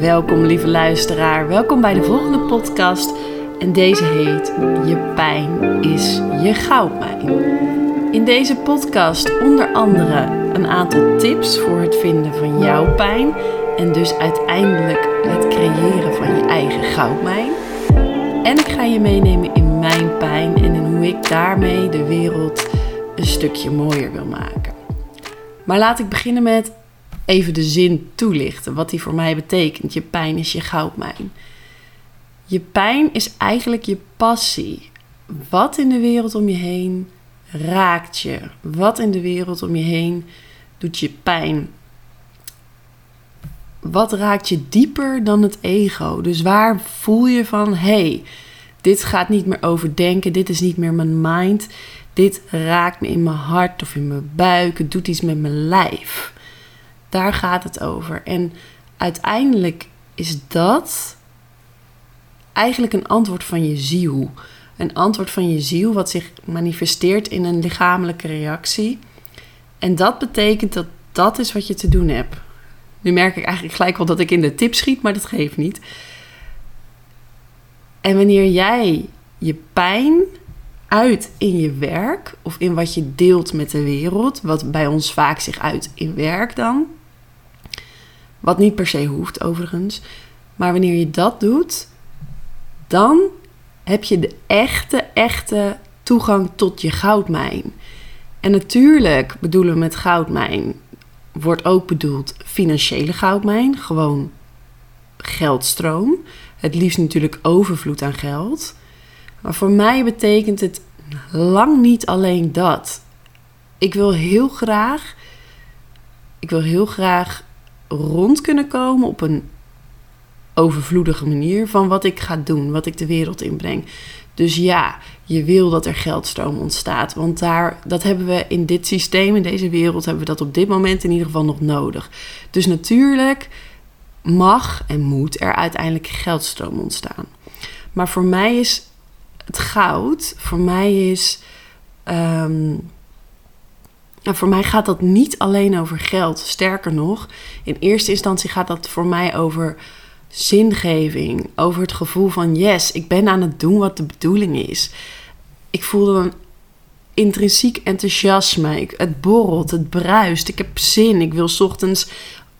Welkom lieve luisteraar, welkom bij de volgende podcast. En deze heet Je pijn is je goudmijn. In deze podcast onder andere een aantal tips voor het vinden van jouw pijn en dus uiteindelijk het creëren van je eigen goudmijn. En ik ga je meenemen in mijn pijn en in hoe ik daarmee de wereld een stukje mooier wil maken. Maar laat ik beginnen met even de zin toelichten, wat die voor mij betekent. Je pijn is je goudmijn. Je pijn is eigenlijk je passie. Wat in de wereld om je heen raakt je? Wat in de wereld om je heen doet je pijn? Wat raakt je dieper dan het ego? Dus waar voel je van, hey, dit gaat niet meer over denken, dit is niet meer mijn mind, dit raakt me in mijn hart of in mijn buik, het doet iets met mijn lijf. Daar gaat het over. En uiteindelijk is dat eigenlijk een antwoord van je ziel. Een antwoord van je ziel wat zich manifesteert in een lichamelijke reactie. En dat betekent dat dat is wat je te doen hebt. Nu merk ik eigenlijk gelijk wel dat ik in de tip schiet, maar dat geeft niet. En wanneer jij je pijn uit in je werk of in wat je deelt met de wereld, wat bij ons vaak zich uit in werk dan, wat niet per se hoeft overigens, maar wanneer je dat doet, dan heb je de echte, echte toegang tot je goudmijn. En natuurlijk bedoelen we met goudmijn, wordt ook bedoeld financiële goudmijn, gewoon geldstroom. Het liefst natuurlijk overvloed aan geld. Maar voor mij betekent het lang niet alleen dat. Ik wil heel graag, ik wil heel graag rond kunnen komen op een overvloedige manier van wat ik ga doen, wat ik de wereld inbreng. Dus ja, je wil dat er geldstroom ontstaat. Want daar, dat hebben we in dit systeem, in deze wereld, hebben we dat op dit moment in ieder geval nog nodig. Dus natuurlijk mag en moet er uiteindelijk geldstroom ontstaan. Maar voor mij is het goud, voor mij is. Ehm, voor mij gaat dat niet alleen over geld. Sterker nog, in eerste instantie gaat dat voor mij over zingeving, over het gevoel van yes, ik ben aan het doen wat de bedoeling is. Ik voelde een intrinsiek enthousiasme. het borrelt, het bruist. Ik heb zin. Ik wil ochtends,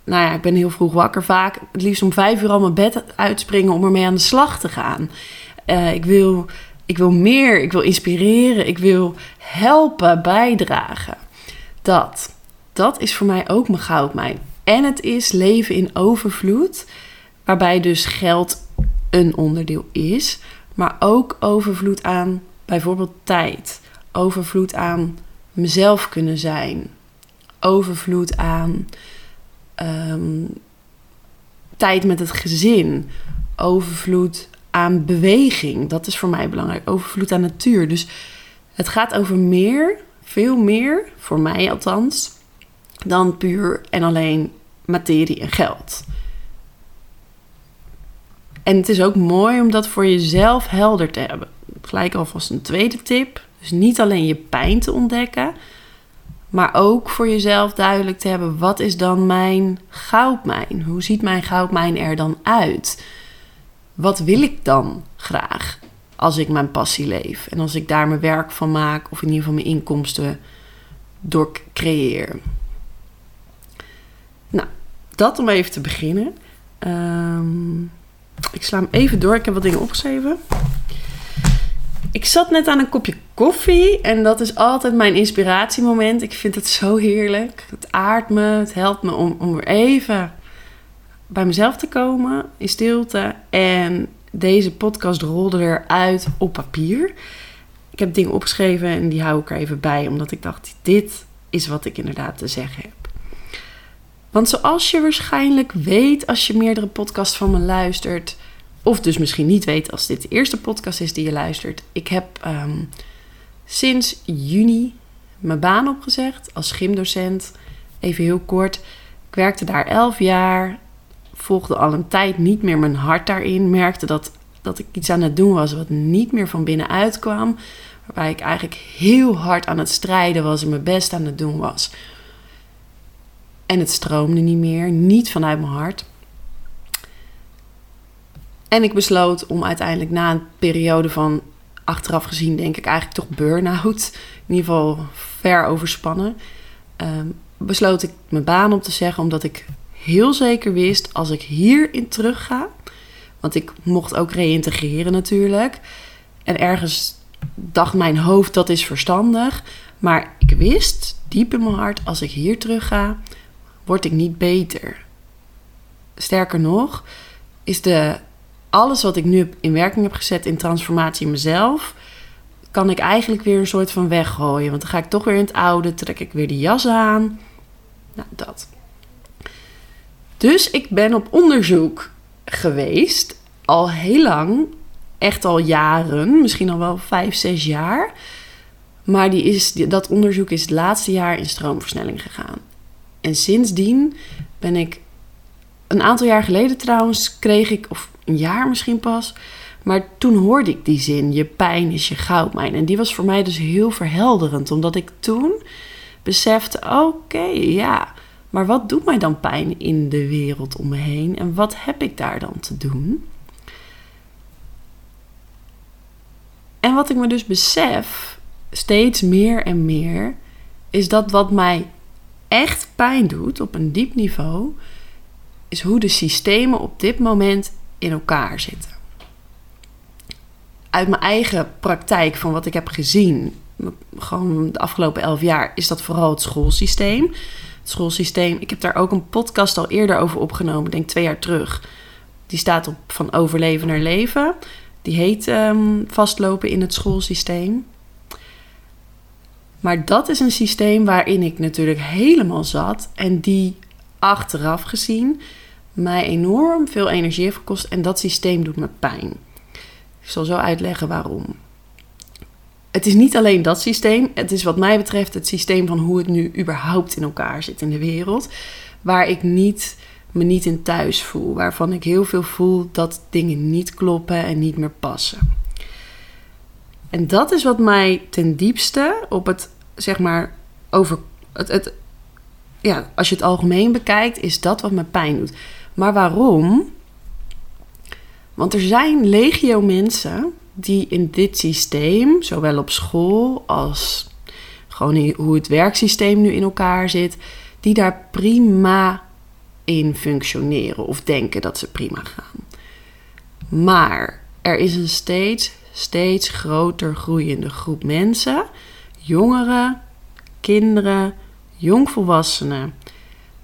nou ja, ik ben heel vroeg wakker vaak. Het liefst om vijf uur al mijn bed uitspringen om ermee aan de slag te gaan. Uh, ik, wil, ik wil meer. Ik wil inspireren. Ik wil helpen, bijdragen. Dat. Dat is voor mij ook mijn goudmijn. En het is leven in overvloed waarbij dus geld een onderdeel is, maar ook overvloed aan bijvoorbeeld tijd, overvloed aan mezelf kunnen zijn, overvloed aan ehm, tijd met het gezin, overvloed aan beweging. Dat is voor mij belangrijk. Overvloed aan natuur. Dus het gaat over meer, veel meer, voor mij althans, dan puur en alleen materie en geld. En het is ook mooi om dat voor jezelf helder te hebben. Gelijk alvast een tweede tip. Dus niet alleen je pijn te ontdekken, maar ook voor jezelf duidelijk te hebben: wat is dan mijn goudmijn? Hoe ziet mijn goudmijn er dan uit? Wat wil ik dan graag als ik mijn passie leef en als ik daar mijn werk van maak of in ieder geval mijn inkomsten door creëer? Nou, dat om even te beginnen. Um, ik sla hem even door. Ik heb wat dingen opgeschreven. Ik zat net aan een kopje koffie en dat is altijd mijn inspiratiemoment. Ik vind het zo heerlijk. Het aardt me, het helpt me om, om weer even bij mezelf te komen in stilte. En deze podcast rolde eruit op papier. Ik heb dingen opgeschreven en die hou ik er even bij, omdat ik dacht: dit is wat ik inderdaad te zeggen heb. Want zoals je waarschijnlijk weet als je meerdere podcasts van me luistert, of dus misschien niet weet als dit de eerste podcast is die je luistert, ik heb ehm, sinds juni mijn baan opgezegd als gymdocent. Even heel kort. Ik werkte daar elf jaar, volgde al een tijd niet meer mijn hart daarin, merkte dat, dat ik iets aan het doen was wat niet meer van binnenuit kwam. Waarbij ik eigenlijk heel hard aan het strijden was en mijn best aan het doen was. En het stroomde niet meer, niet vanuit mijn hart. En ik besloot om uiteindelijk na een periode van achteraf gezien, denk ik eigenlijk toch burn-out, in ieder geval ver overspannen, um, besloot ik mijn baan op te zeggen, omdat ik heel zeker wist als ik hierin terug ga, want ik mocht ook reïntegreren natuurlijk. En ergens dacht mijn hoofd dat is verstandig, maar ik wist diep in mijn hart als ik hier terug ga, word ik niet beter. Sterker nog, is de, alles wat ik nu in werking heb gezet in transformatie mezelf, kan ik eigenlijk weer een soort van weggooien. Want dan ga ik toch weer in het oude, trek ik weer de jas aan. Nou, dat. Dus ik ben op onderzoek geweest, al heel lang, echt al jaren, misschien al wel vijf, zes jaar. Maar die is, dat onderzoek is het laatste jaar in stroomversnelling gegaan. En sindsdien ben ik een aantal jaar geleden trouwens kreeg ik, of een jaar misschien pas, maar toen hoorde ik die zin: je pijn is je goudmijn. En die was voor mij dus heel verhelderend, omdat ik toen besefte: oké, ja, maar wat doet mij dan pijn in de wereld om me heen en wat heb ik daar dan te doen? En wat ik me dus besef, steeds meer en meer, is dat wat mij echt pijn doet op een diep niveau, is hoe de systemen op dit moment in elkaar zitten. Uit mijn eigen praktijk van wat ik heb gezien, gewoon de afgelopen elf jaar, is dat vooral het schoolsysteem. Schoolsysteem, ik heb daar ook een podcast al eerder over opgenomen, denk twee jaar terug. Die staat op van overleven naar leven. Die heet um, vastlopen in het schoolsysteem. Maar dat is een systeem waarin ik natuurlijk helemaal zat en die achteraf gezien mij enorm veel energie heeft gekost en dat systeem doet me pijn. Ik zal zo uitleggen waarom. Het is niet alleen dat systeem, het is wat mij betreft het systeem van hoe het nu überhaupt in elkaar zit in de wereld, waar ik niet, me niet in thuis voel, waarvan ik heel veel voel dat dingen niet kloppen en niet meer passen. En dat is wat mij ten diepste op het, zeg maar, over het, het ja, als je het algemeen bekijkt, is dat wat me pijn doet. Maar waarom? Want er zijn legio mensen die in dit systeem, zowel op school als gewoon hoe het werksysteem nu in elkaar zit, die daar prima in functioneren of denken dat ze prima gaan. Maar er is een steeds, steeds groter groeiende groep mensen, jongeren, kinderen, jongvolwassenen,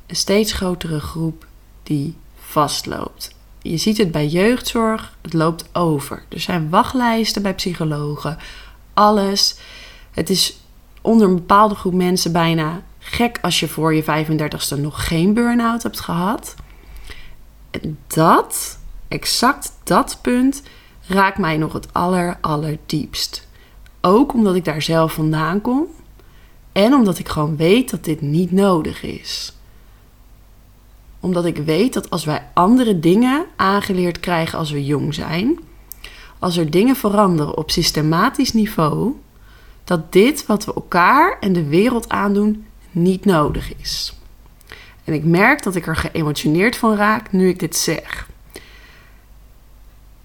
een steeds grotere groep die vastloopt. Je ziet het bij jeugdzorg, het loopt over. Er zijn wachtlijsten bij psychologen, alles. Het is onder een bepaalde groep mensen bijna gek als je voor je 35ste nog geen burn-out hebt gehad. Dat, exact dat punt, raakt mij nog het aller, allerdiepst. Ook omdat ik daar zelf vandaan kom en omdat ik gewoon weet dat dit niet nodig is omdat ik weet dat als wij andere dingen aangeleerd krijgen als we jong zijn, als er dingen veranderen op systematisch niveau, dat dit wat we elkaar en de wereld aandoen niet nodig is. En ik merk dat ik er geëmotioneerd van raak nu ik dit zeg.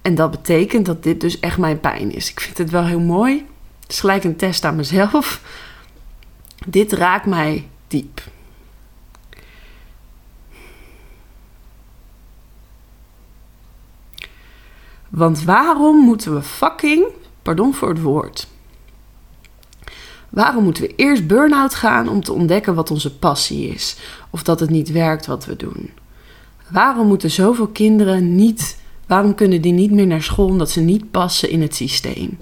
En dat betekent dat dit dus echt mijn pijn is. Ik vind het wel heel mooi. Het is gelijk een test aan mezelf. Dit raakt mij diep. Want waarom moeten we fucking, pardon voor het woord, waarom moeten we eerst burn-out gaan om te ontdekken wat onze passie is of dat het niet werkt wat we doen? Waarom moeten zoveel kinderen niet, waarom kunnen die niet meer naar school omdat ze niet passen in het systeem?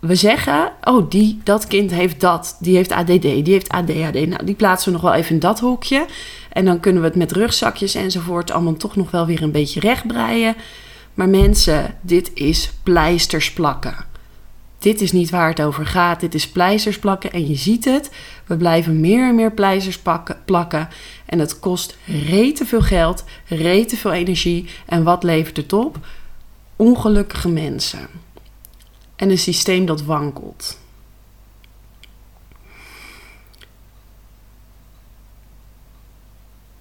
We zeggen, oh, die, dat kind heeft dat, die heeft ADD, die heeft ADHD. Nou, die plaatsen we nog wel even in dat hokje. En dan kunnen we het met rugzakjes enzovoort allemaal toch nog wel weer een beetje rechtbreien. Maar mensen, dit is pleisters plakken. Dit is niet waar het over gaat. Dit is pleisters plakken en je ziet het. We blijven meer en meer pleisters pakken, plakken. En het kost rete veel geld, rete veel energie. En wat levert het op? Ongelukkige mensen en een systeem dat wankelt.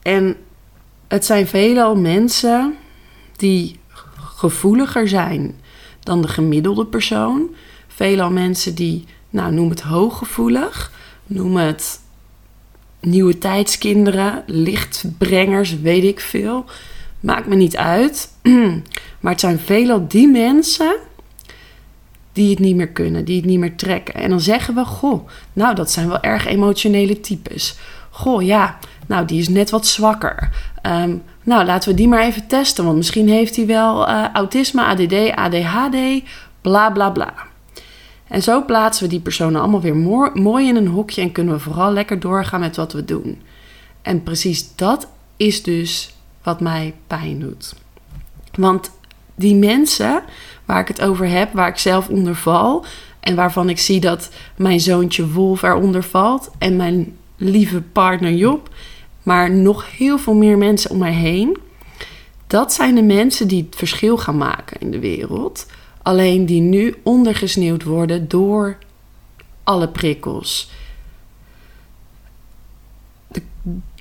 En het zijn veelal mensen die gevoeliger zijn dan de gemiddelde persoon. Veelal mensen die, nou, noem het hooggevoelig, noem het nieuwe tijdskinderen, lichtbrengers, weet ik veel. Maakt me niet uit. maar het zijn veelal die mensen die het niet meer kunnen, die het niet meer trekken. En dan zeggen we, goh, nou, dat zijn wel erg emotionele types. Goh, ja, nou, die is net wat zwakker. Ehm, nou, laten we die maar even testen, want misschien heeft hij wel uh, autisme, ADD, ADHD, bla bla bla. En zo plaatsen we die personen allemaal weer mooi in een hokje en kunnen we vooral lekker doorgaan met wat we doen. En precies dat is dus wat mij pijn doet. Want die mensen waar ik het over heb, waar ik zelf onder val en waarvan ik zie dat mijn zoontje Wolf eronder valt en mijn lieve partner Job, maar nog heel veel meer mensen om mij heen. Dat zijn de mensen die het verschil gaan maken in de wereld. Alleen die nu ondergesneeuwd worden door alle prikkels. De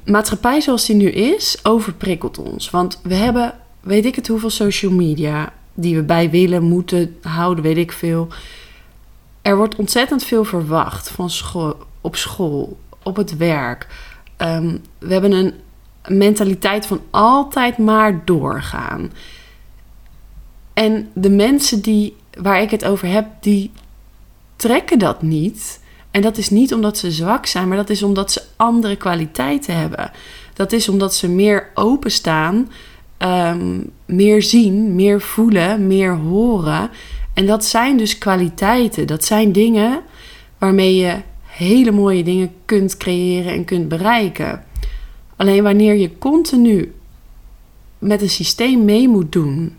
maatschappij zoals die nu is, overprikkelt ons. Want we hebben, weet ik het hoeveel social media die we bij willen, moeten houden, weet ik veel. Er wordt ontzettend veel verwacht van school, op school, op het werk. Ehm, we hebben een mentaliteit van altijd maar doorgaan. En de mensen die, waar ik het over heb, die trekken dat niet. En dat is niet omdat ze zwak zijn, maar dat is omdat ze andere kwaliteiten hebben. Dat is omdat ze meer openstaan, um, meer zien, meer voelen, meer horen. En dat zijn dus kwaliteiten. Dat zijn dingen waarmee je hele mooie dingen kunt creëren en kunt bereiken. Alleen wanneer je continu met een systeem mee moet doen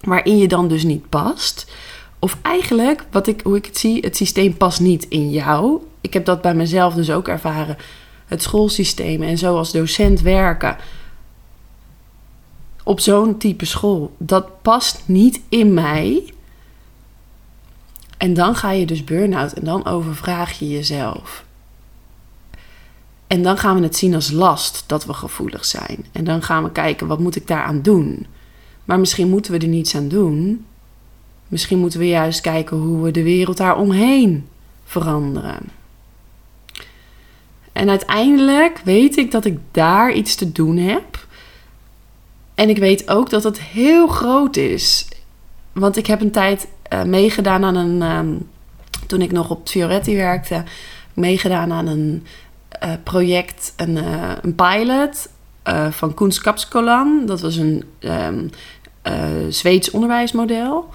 waarin je dan dus niet past. Of eigenlijk, wat ik, hoe ik het zie, het systeem past niet in jou. Ik heb dat bij mezelf dus ook ervaren. Het schoolsysteem en zo als docent werken op zo'n type school, dat past niet in mij. En dan ga je dus burn-out en dan overvraag je jezelf. En dan gaan we het zien als last dat we gevoelig zijn. En dan gaan we kijken, wat moet ik daaraan doen? Maar misschien moeten we er niets aan doen. Misschien moeten we juist kijken hoe we de wereld daaromheen veranderen. En uiteindelijk weet ik dat ik daar iets te doen heb. En ik weet ook dat het heel groot is. Want ik heb een tijd uh, meegedaan aan een. Um, toen ik nog op Fioretti werkte, meegedaan aan een uh, project, een, uh, een pilot van Koens Kapskolan. Dat was een um, Zweeds onderwijsmodel.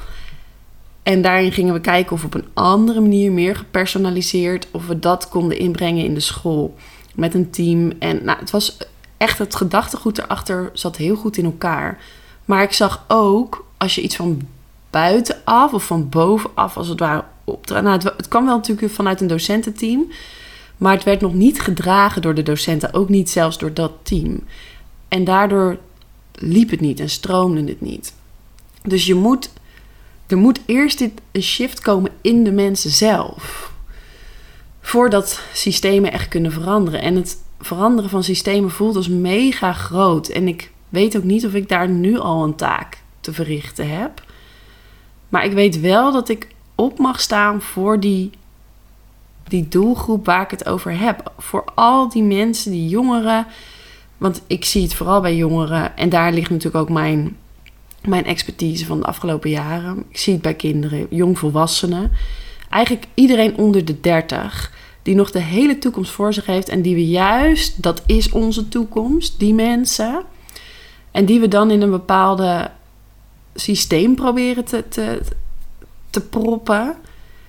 En daarin gingen we kijken of op een andere manier, meer gepersonaliseerd, of we dat konden inbrengen in de school met een team. En nou, het was echt het gedachtegoed erachter zat heel goed in elkaar. Maar ik zag ook, als je iets van buitenaf of van bovenaf als het ware opdraagt. Nou, het, het kwam wel natuurlijk vanuit een docententeam. Maar het werd nog niet gedragen door de docenten, ook niet zelfs door dat team. En daardoor liep het niet en stroomde het niet. Dus je moet, er moet eerst dit, een shift komen in de mensen zelf. Voordat systemen echt kunnen veranderen. En het veranderen van systemen voelt als mega groot. En ik weet ook niet of ik daar nu al een taak te verrichten heb. Maar ik weet wel dat ik op mag staan voor die, die doelgroep waar ik het over heb. Voor al die mensen, die jongeren. Want ik zie het vooral bij jongeren. En daar ligt natuurlijk ook mijn, mijn expertise van de afgelopen jaren. Ik zie het bij kinderen, jongvolwassenen. Eigenlijk iedereen onder de 30 die nog de hele toekomst voor zich heeft en die we juist, dat is onze toekomst, die mensen. En die we dan in een bepaalde systeem proberen te, te, te proppen.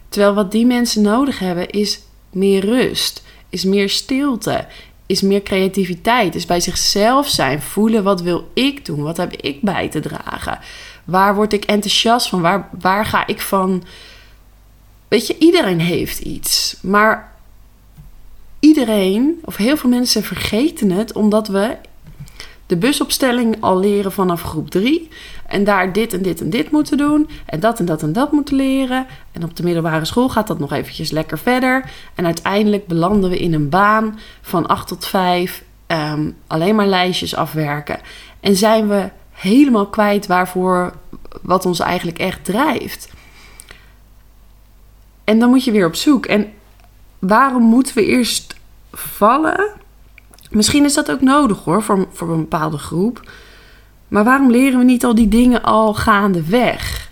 Terwijl wat die mensen nodig hebben is meer rust, is meer stilte, is meer creativiteit, is bij zichzelf zijn, voelen wat wil ik doen, wat heb ik bij te dragen, waar word ik enthousiast van, waar, waar ga ik van. Weet je, iedereen heeft iets, maar iedereen, of heel veel mensen vergeten het, omdat we de busopstelling al leren vanaf groep 3. En daar dit en dit en dit moeten doen. En dat en dat en dat moeten leren. En op de middelbare school gaat dat nog eventjes lekker verder. En uiteindelijk belanden we in een baan van 8 tot 5. Um, ehm, alleen maar lijstjes afwerken. En zijn we helemaal kwijt waarvoor wat ons eigenlijk echt drijft. En dan moet je weer op zoek. En waarom moeten we eerst vallen? Misschien is dat ook nodig hoor, voor, voor een bepaalde groep. Maar waarom leren we niet al die dingen al gaandeweg?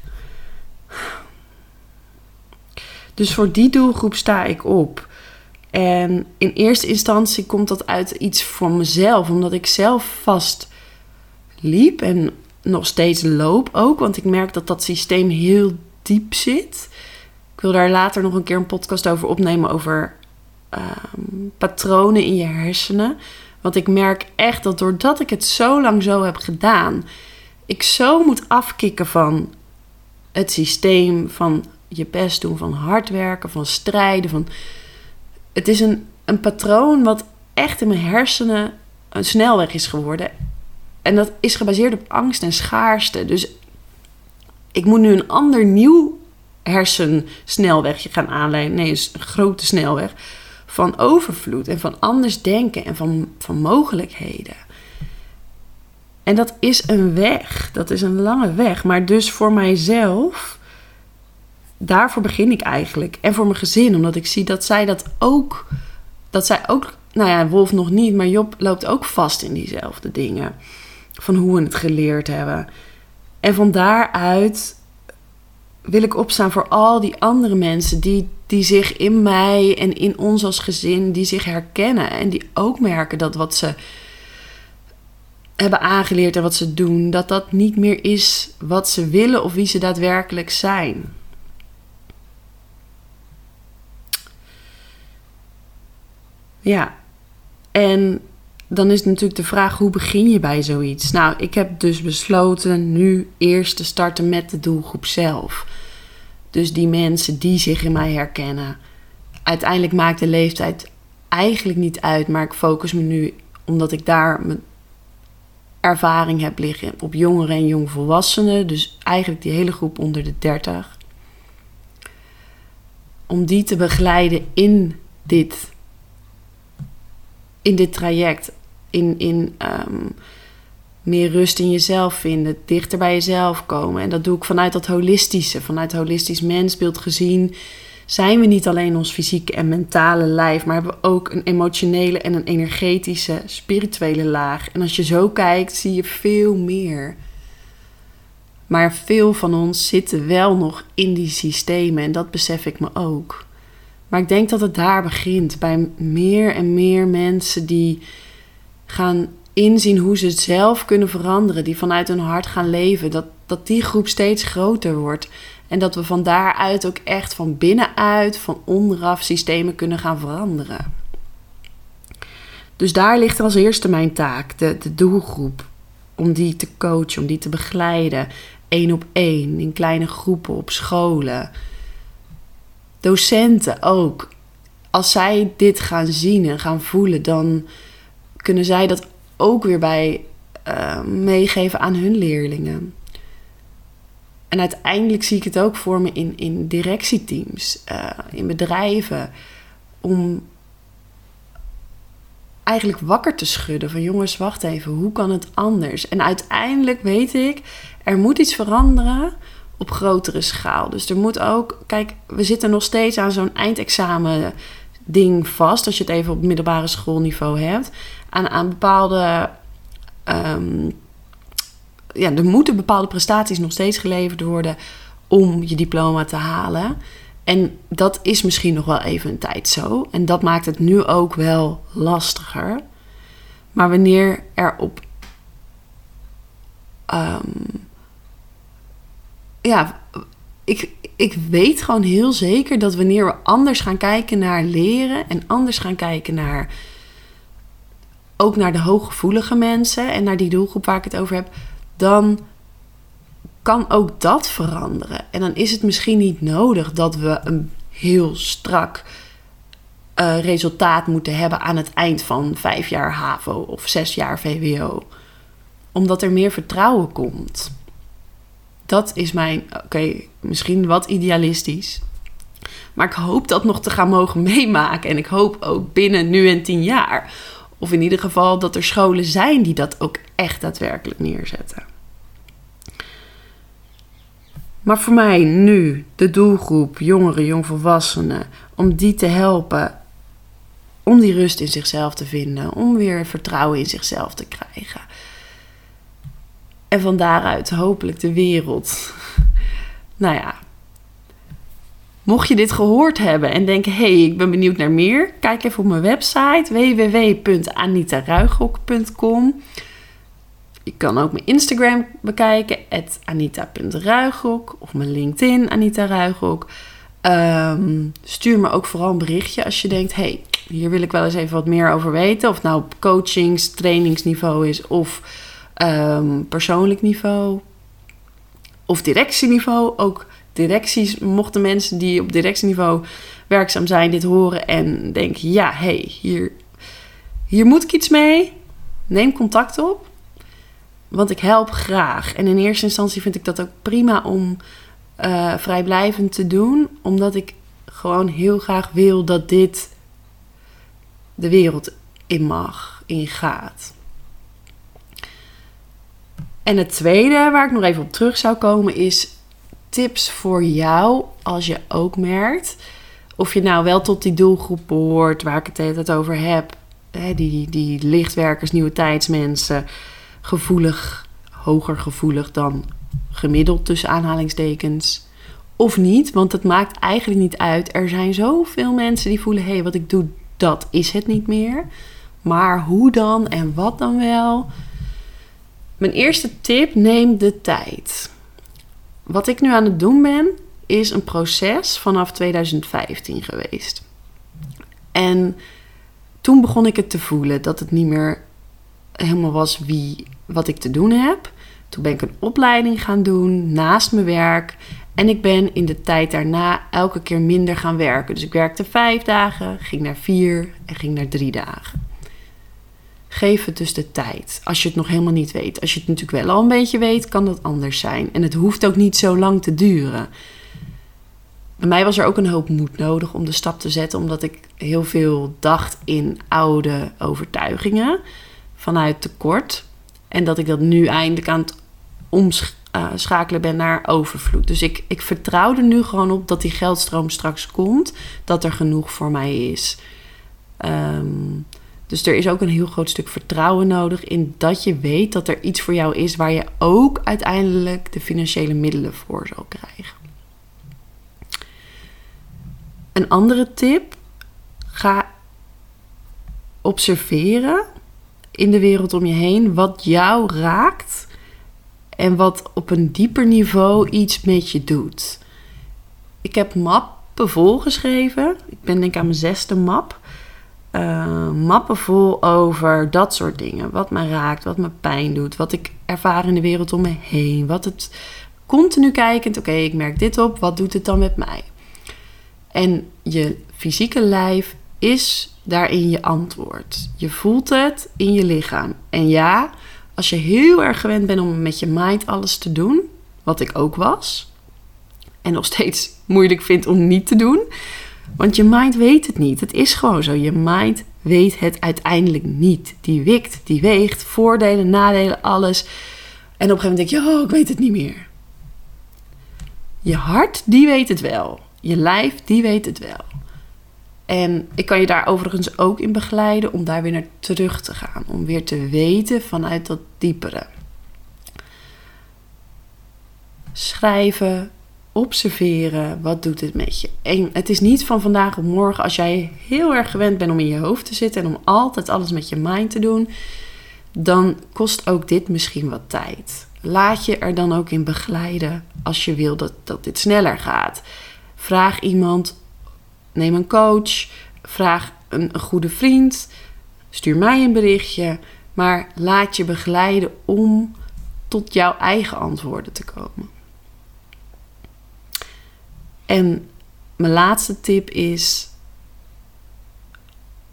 Dus voor die doelgroep sta ik op. En in eerste instantie komt dat uit iets van mezelf, omdat ik zelf vast liep en nog steeds loop ook, want ik merk dat dat systeem heel diep zit. Ik wil daar later nog een keer een podcast over opnemen over ehm, patronen in je hersenen. Want ik merk echt dat doordat ik het zo lang zo heb gedaan, ik zo moet afkicken van het systeem, van je best doen, van hard werken, van strijden. Van... Het is een, een patroon wat echt in mijn hersenen een snelweg is geworden. En dat is gebaseerd op angst en schaarste. Dus ik moet nu een ander nieuw hersensnelwegje gaan aanleiden. Nee, een grote snelweg. Van overvloed en van anders denken en van, van mogelijkheden. En dat is een weg. Dat is een lange weg. Maar dus voor mijzelf, daarvoor begin ik eigenlijk. En voor mijn gezin, omdat ik zie dat zij dat ook. Dat zij ook, nou ja, Wolf nog niet, maar Job loopt ook vast in diezelfde dingen. Van hoe we het geleerd hebben. En van daaruit wil ik opstaan voor al die andere mensen die, die zich in mij en in ons als gezin, die zich herkennen en die ook merken dat wat ze hebben aangeleerd en wat ze doen, dat dat niet meer is wat ze willen of wie ze daadwerkelijk zijn. Ja, en dan is natuurlijk de vraag: hoe begin je bij zoiets? Nou, ik heb dus besloten nu eerst te starten met de doelgroep zelf. Dus die mensen die zich in mij herkennen. Uiteindelijk maakt de leeftijd eigenlijk niet uit, maar ik focus me nu omdat ik daar mijn ervaring heb liggen op jongeren en jongvolwassenen. Dus eigenlijk die hele groep onder de 30. Om die te begeleiden in dit, in dit traject in, in ehm, meer rust in jezelf vinden, dichter bij jezelf komen. En dat doe ik vanuit dat holistische, vanuit holistisch mensbeeld gezien. Zijn we niet alleen ons fysieke en mentale lijf, maar hebben we ook een emotionele en een energetische, spirituele laag. En als je zo kijkt, zie je veel meer. Maar veel van ons zitten wel nog in die systemen en dat besef ik me ook. Maar ik denk dat het daar begint, bij meer en meer mensen die gaan inzien hoe ze het zelf kunnen veranderen, die vanuit hun hart gaan leven, dat, dat die groep steeds groter wordt. En dat we van daaruit ook echt van binnenuit, van onderaf systemen kunnen gaan veranderen. Dus daar ligt als eerste mijn taak, de, de doelgroep. Om die te coachen, om die te begeleiden. één op één, in kleine groepen, op scholen. Docenten ook. Als zij dit gaan zien en gaan voelen, dan kunnen zij dat ook weer bij uh, meegeven aan hun leerlingen. En uiteindelijk zie ik het ook voor me in, in directieteams, uh, in bedrijven, om eigenlijk wakker te schudden van jongens, wacht even, hoe kan het anders? En uiteindelijk weet ik, er moet iets veranderen op grotere schaal. Dus er moet ook, kijk, we zitten nog steeds aan zo'n eindexamen ding vast, als je het even op middelbare schoolniveau hebt aan, bepaalde. Um, ja, er moeten bepaalde prestaties nog steeds geleverd worden om je diploma te halen. En dat is misschien nog wel even een tijd zo. En dat maakt het nu ook wel lastiger. Maar wanneer er op. Um, ja, ik, ik weet gewoon heel zeker dat wanneer we anders gaan kijken naar leren en anders gaan kijken naar ook naar de hooggevoelige mensen en naar die doelgroep waar ik het over heb, dan kan ook dat veranderen. En dan is het misschien niet nodig dat we een heel strak uh, resultaat moeten hebben aan het eind van vijf jaar HAVO of zes jaar VWO. Omdat er meer vertrouwen komt. Dat is mijn, oké, misschien wat idealistisch. Maar ik hoop dat nog te gaan mogen meemaken. En ik hoop ook binnen nu en tien jaar of in ieder geval dat er scholen zijn die dat ook echt daadwerkelijk neerzetten. Maar voor mij nu, de doelgroep jongeren, jongvolwassenen, om die te helpen om die rust in zichzelf te vinden, om weer vertrouwen in zichzelf te krijgen. En van daaruit hopelijk de wereld, nou ja, Mocht je dit gehoord hebben en denken: hey, ik ben benieuwd naar meer, kijk even op mijn website www.anitaruigrok.com. Je kan ook mijn Instagram bekijken, anita.ruigrok, of mijn LinkedIn, Anita Ruigrok. Ehm, stuur me ook vooral een berichtje als je denkt: hey, hier wil ik wel eens even wat meer over weten. Of het nou op coachings, trainingsniveau is of um, persoonlijk niveau of directieniveau. Ook directies, mochten mensen die op directieniveau werkzaam zijn dit horen en denken: ja, hey, hier, hier moet ik iets mee. Neem contact op. Want ik help graag. En in eerste instantie vind ik dat ook prima om uh, vrijblijvend te doen, omdat ik gewoon heel graag wil dat dit de wereld in mag, in gaat. En het tweede waar ik nog even op terug zou komen is tips voor jou als je ook merkt of je nou wel tot die doelgroep behoort waar ik het hele over heb. Hè, die, die lichtwerkers, nieuwe tijdsmensen, gevoelig, hoger gevoelig dan gemiddeld tussen aanhalingstekens. Of niet, want het maakt eigenlijk niet uit. Er zijn zoveel mensen die voelen: hé, hey, wat ik doe, dat is het niet meer. Maar hoe dan en wat dan wel? Mijn eerste tip: neem de tijd. Wat ik nu aan het doen ben, is een proces vanaf 2015 geweest. En toen begon ik het te voelen dat het niet meer helemaal was wie, wat ik te doen heb. Toen ben ik een opleiding gaan doen naast mijn werk. En ik ben in de tijd daarna elke keer minder gaan werken. Dus ik werkte vijf dagen, ging naar vier en ging naar drie dagen. Geef het dus de tijd. Als je het nog helemaal niet weet. Als je het natuurlijk wel al een beetje weet, kan dat anders zijn. En het hoeft ook niet zo lang te duren. Bij mij was er ook een hoop moed nodig om de stap te zetten, omdat ik heel veel dacht in oude overtuigingen vanuit tekort. En dat ik dat nu eindelijk aan het omschakelen ben naar overvloed. Dus ik, ik vertrouw er nu gewoon op dat die geldstroom straks komt, dat er genoeg voor mij is. Ehm, dus er is ook een heel groot stuk vertrouwen nodig in dat je weet dat er iets voor jou is waar je ook uiteindelijk de financiële middelen voor zal krijgen. Een andere tip: ga observeren in de wereld om je heen wat jou raakt en wat op een dieper niveau iets met je doet. Ik heb mappen volgeschreven. Ik ben denk aan mijn zesde map. Uh, mappen vol over dat soort dingen. Wat me raakt, wat me pijn doet, wat ik ervaar in de wereld om me heen. Wat het continu kijkend, oké, ik merk dit op, wat doet het dan met mij? En je fysieke lijf is daarin je antwoord. Je voelt het in je lichaam. En ja, als je heel erg gewend bent om met je mind alles te doen, wat ik ook was, en nog steeds moeilijk vind om niet te doen, want je mind weet het niet. Het is gewoon zo. Je mind weet het uiteindelijk niet. Die wikt, die weegt, voordelen, nadelen, alles. En op een gegeven moment denk je, oh, ik weet het niet meer. Je hart, die weet het wel. Je lijf, die weet het wel. En ik kan je daar overigens ook in begeleiden om daar weer naar terug te gaan. Om weer te weten vanuit dat diepere. Schrijven, observeren, wat doet het met je? En het is niet van vandaag op morgen als jij heel erg gewend bent om in je hoofd te zitten en om altijd alles met je mind te doen, dan kost ook dit misschien wat tijd. Laat je er dan ook in begeleiden als je wil dat, dat dit sneller gaat. Vraag iemand Neem een coach, vraag een, een goede vriend, stuur mij een berichtje, maar laat je begeleiden om tot jouw eigen antwoorden te komen. En mijn laatste tip is: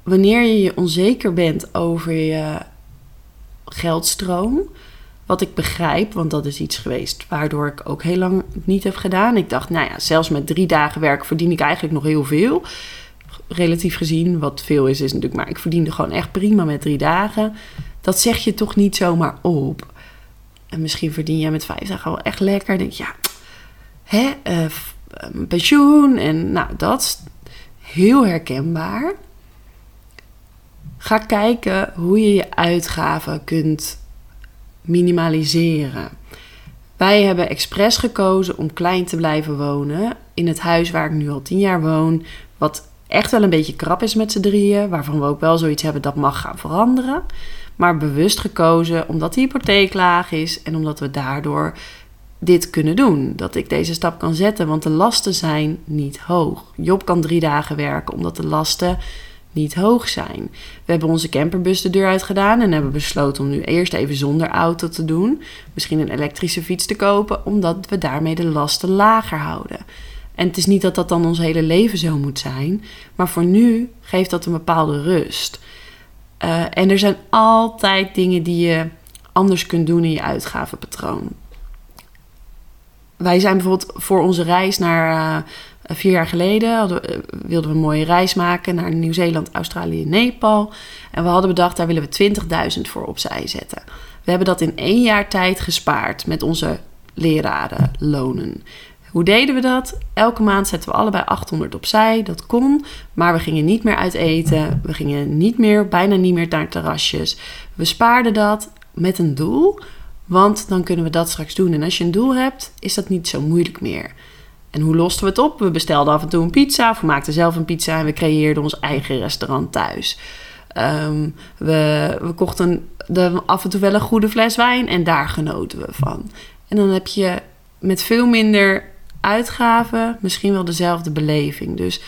wanneer je je onzeker bent over je geldstroom, wat ik begrijp, want dat is iets geweest waardoor ik ook heel lang niet heb gedaan. Ik dacht, nou ja, zelfs met drie dagen werk verdien ik eigenlijk nog heel veel. Relatief gezien, wat veel is, is natuurlijk, maar ik verdiende gewoon echt prima met drie dagen. Dat zeg je toch niet zomaar op. En misschien verdien je met vijf dagen wel echt lekker. Denk je, ja, hè, uh, pensioen en nou, dat is heel herkenbaar. Ga kijken hoe je je uitgaven kunt minimaliseren. Wij hebben expres gekozen om klein te blijven wonen in het huis waar ik nu al tien jaar woon. Wat echt wel een beetje krap is met z'n drieën. Waarvan we ook wel zoiets hebben dat mag gaan veranderen. Maar bewust gekozen omdat de hypotheek laag is en omdat we daardoor dit kunnen doen. Dat ik deze stap kan zetten, want de lasten zijn niet hoog. Job kan drie dagen werken omdat de lasten niet hoog zijn. We hebben onze camperbus de deur uit gedaan en hebben besloten om nu eerst even zonder auto te doen. Misschien een elektrische fiets te kopen, omdat we daarmee de lasten lager houden. En het is niet dat dat dan ons hele leven zo moet zijn, maar voor nu geeft dat een bepaalde rust. Uh, en er zijn altijd dingen die je anders kunt doen in je uitgavenpatroon. Wij zijn bijvoorbeeld voor onze reis naar uh, vier jaar geleden uh, wilden we een mooie reis maken naar Nieuw-Zeeland, Australië, Nepal. En we hadden bedacht, daar willen we 20.000 voor opzij zetten. We hebben dat in één jaar tijd gespaard met onze leraren lonen. Hoe deden we dat? Elke maand zetten we allebei 800 opzij. Dat kon, maar we gingen niet meer uit eten. We gingen niet meer, bijna niet meer naar terrasjes. We spaarden dat met een doel, want dan kunnen we dat straks doen. En als je een doel hebt, is dat niet zo moeilijk meer. En hoe losten we het op? We bestelden af en toe een pizza, of we maakten zelf een pizza en we creëerden ons eigen restaurant thuis. Um, we, we kochten de, af en toe wel een goede fles wijn en daar genoten we van. En dan heb je met veel minder uitgaven misschien wel dezelfde beleving. Dus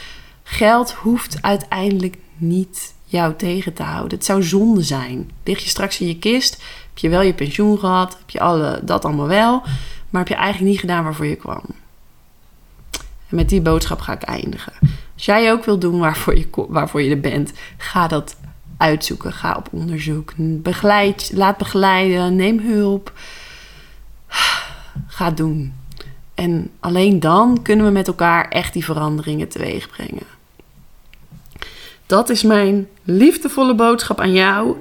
geld hoeft uiteindelijk niet jou tegen te houden. Het zou zonde zijn. Lig je straks in je kist, heb je wel je pensioen gehad, heb je alle, dat allemaal wel, maar heb je eigenlijk niet gedaan waarvoor je kwam. En met die boodschap ga ik eindigen. Als jij ook wil doen waarvoor je, waarvoor je er bent, ga dat uitzoeken. Ga op onderzoek. Begeleid, laat begeleiden. Neem hulp. Ga doen. En alleen dan kunnen we met elkaar echt die veranderingen teweeg brengen. Dat is mijn liefdevolle boodschap aan jou.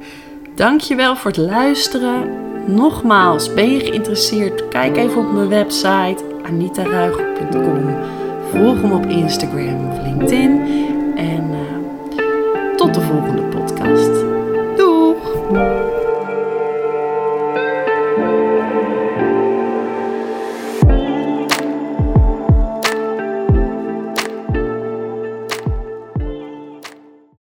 Dankjewel voor het luisteren. Nogmaals, ben je geïnteresseerd? Kijk even op mijn website anitaruiger.com. Volg me op Instagram of LinkedIn. En uh, tot de volgende podcast.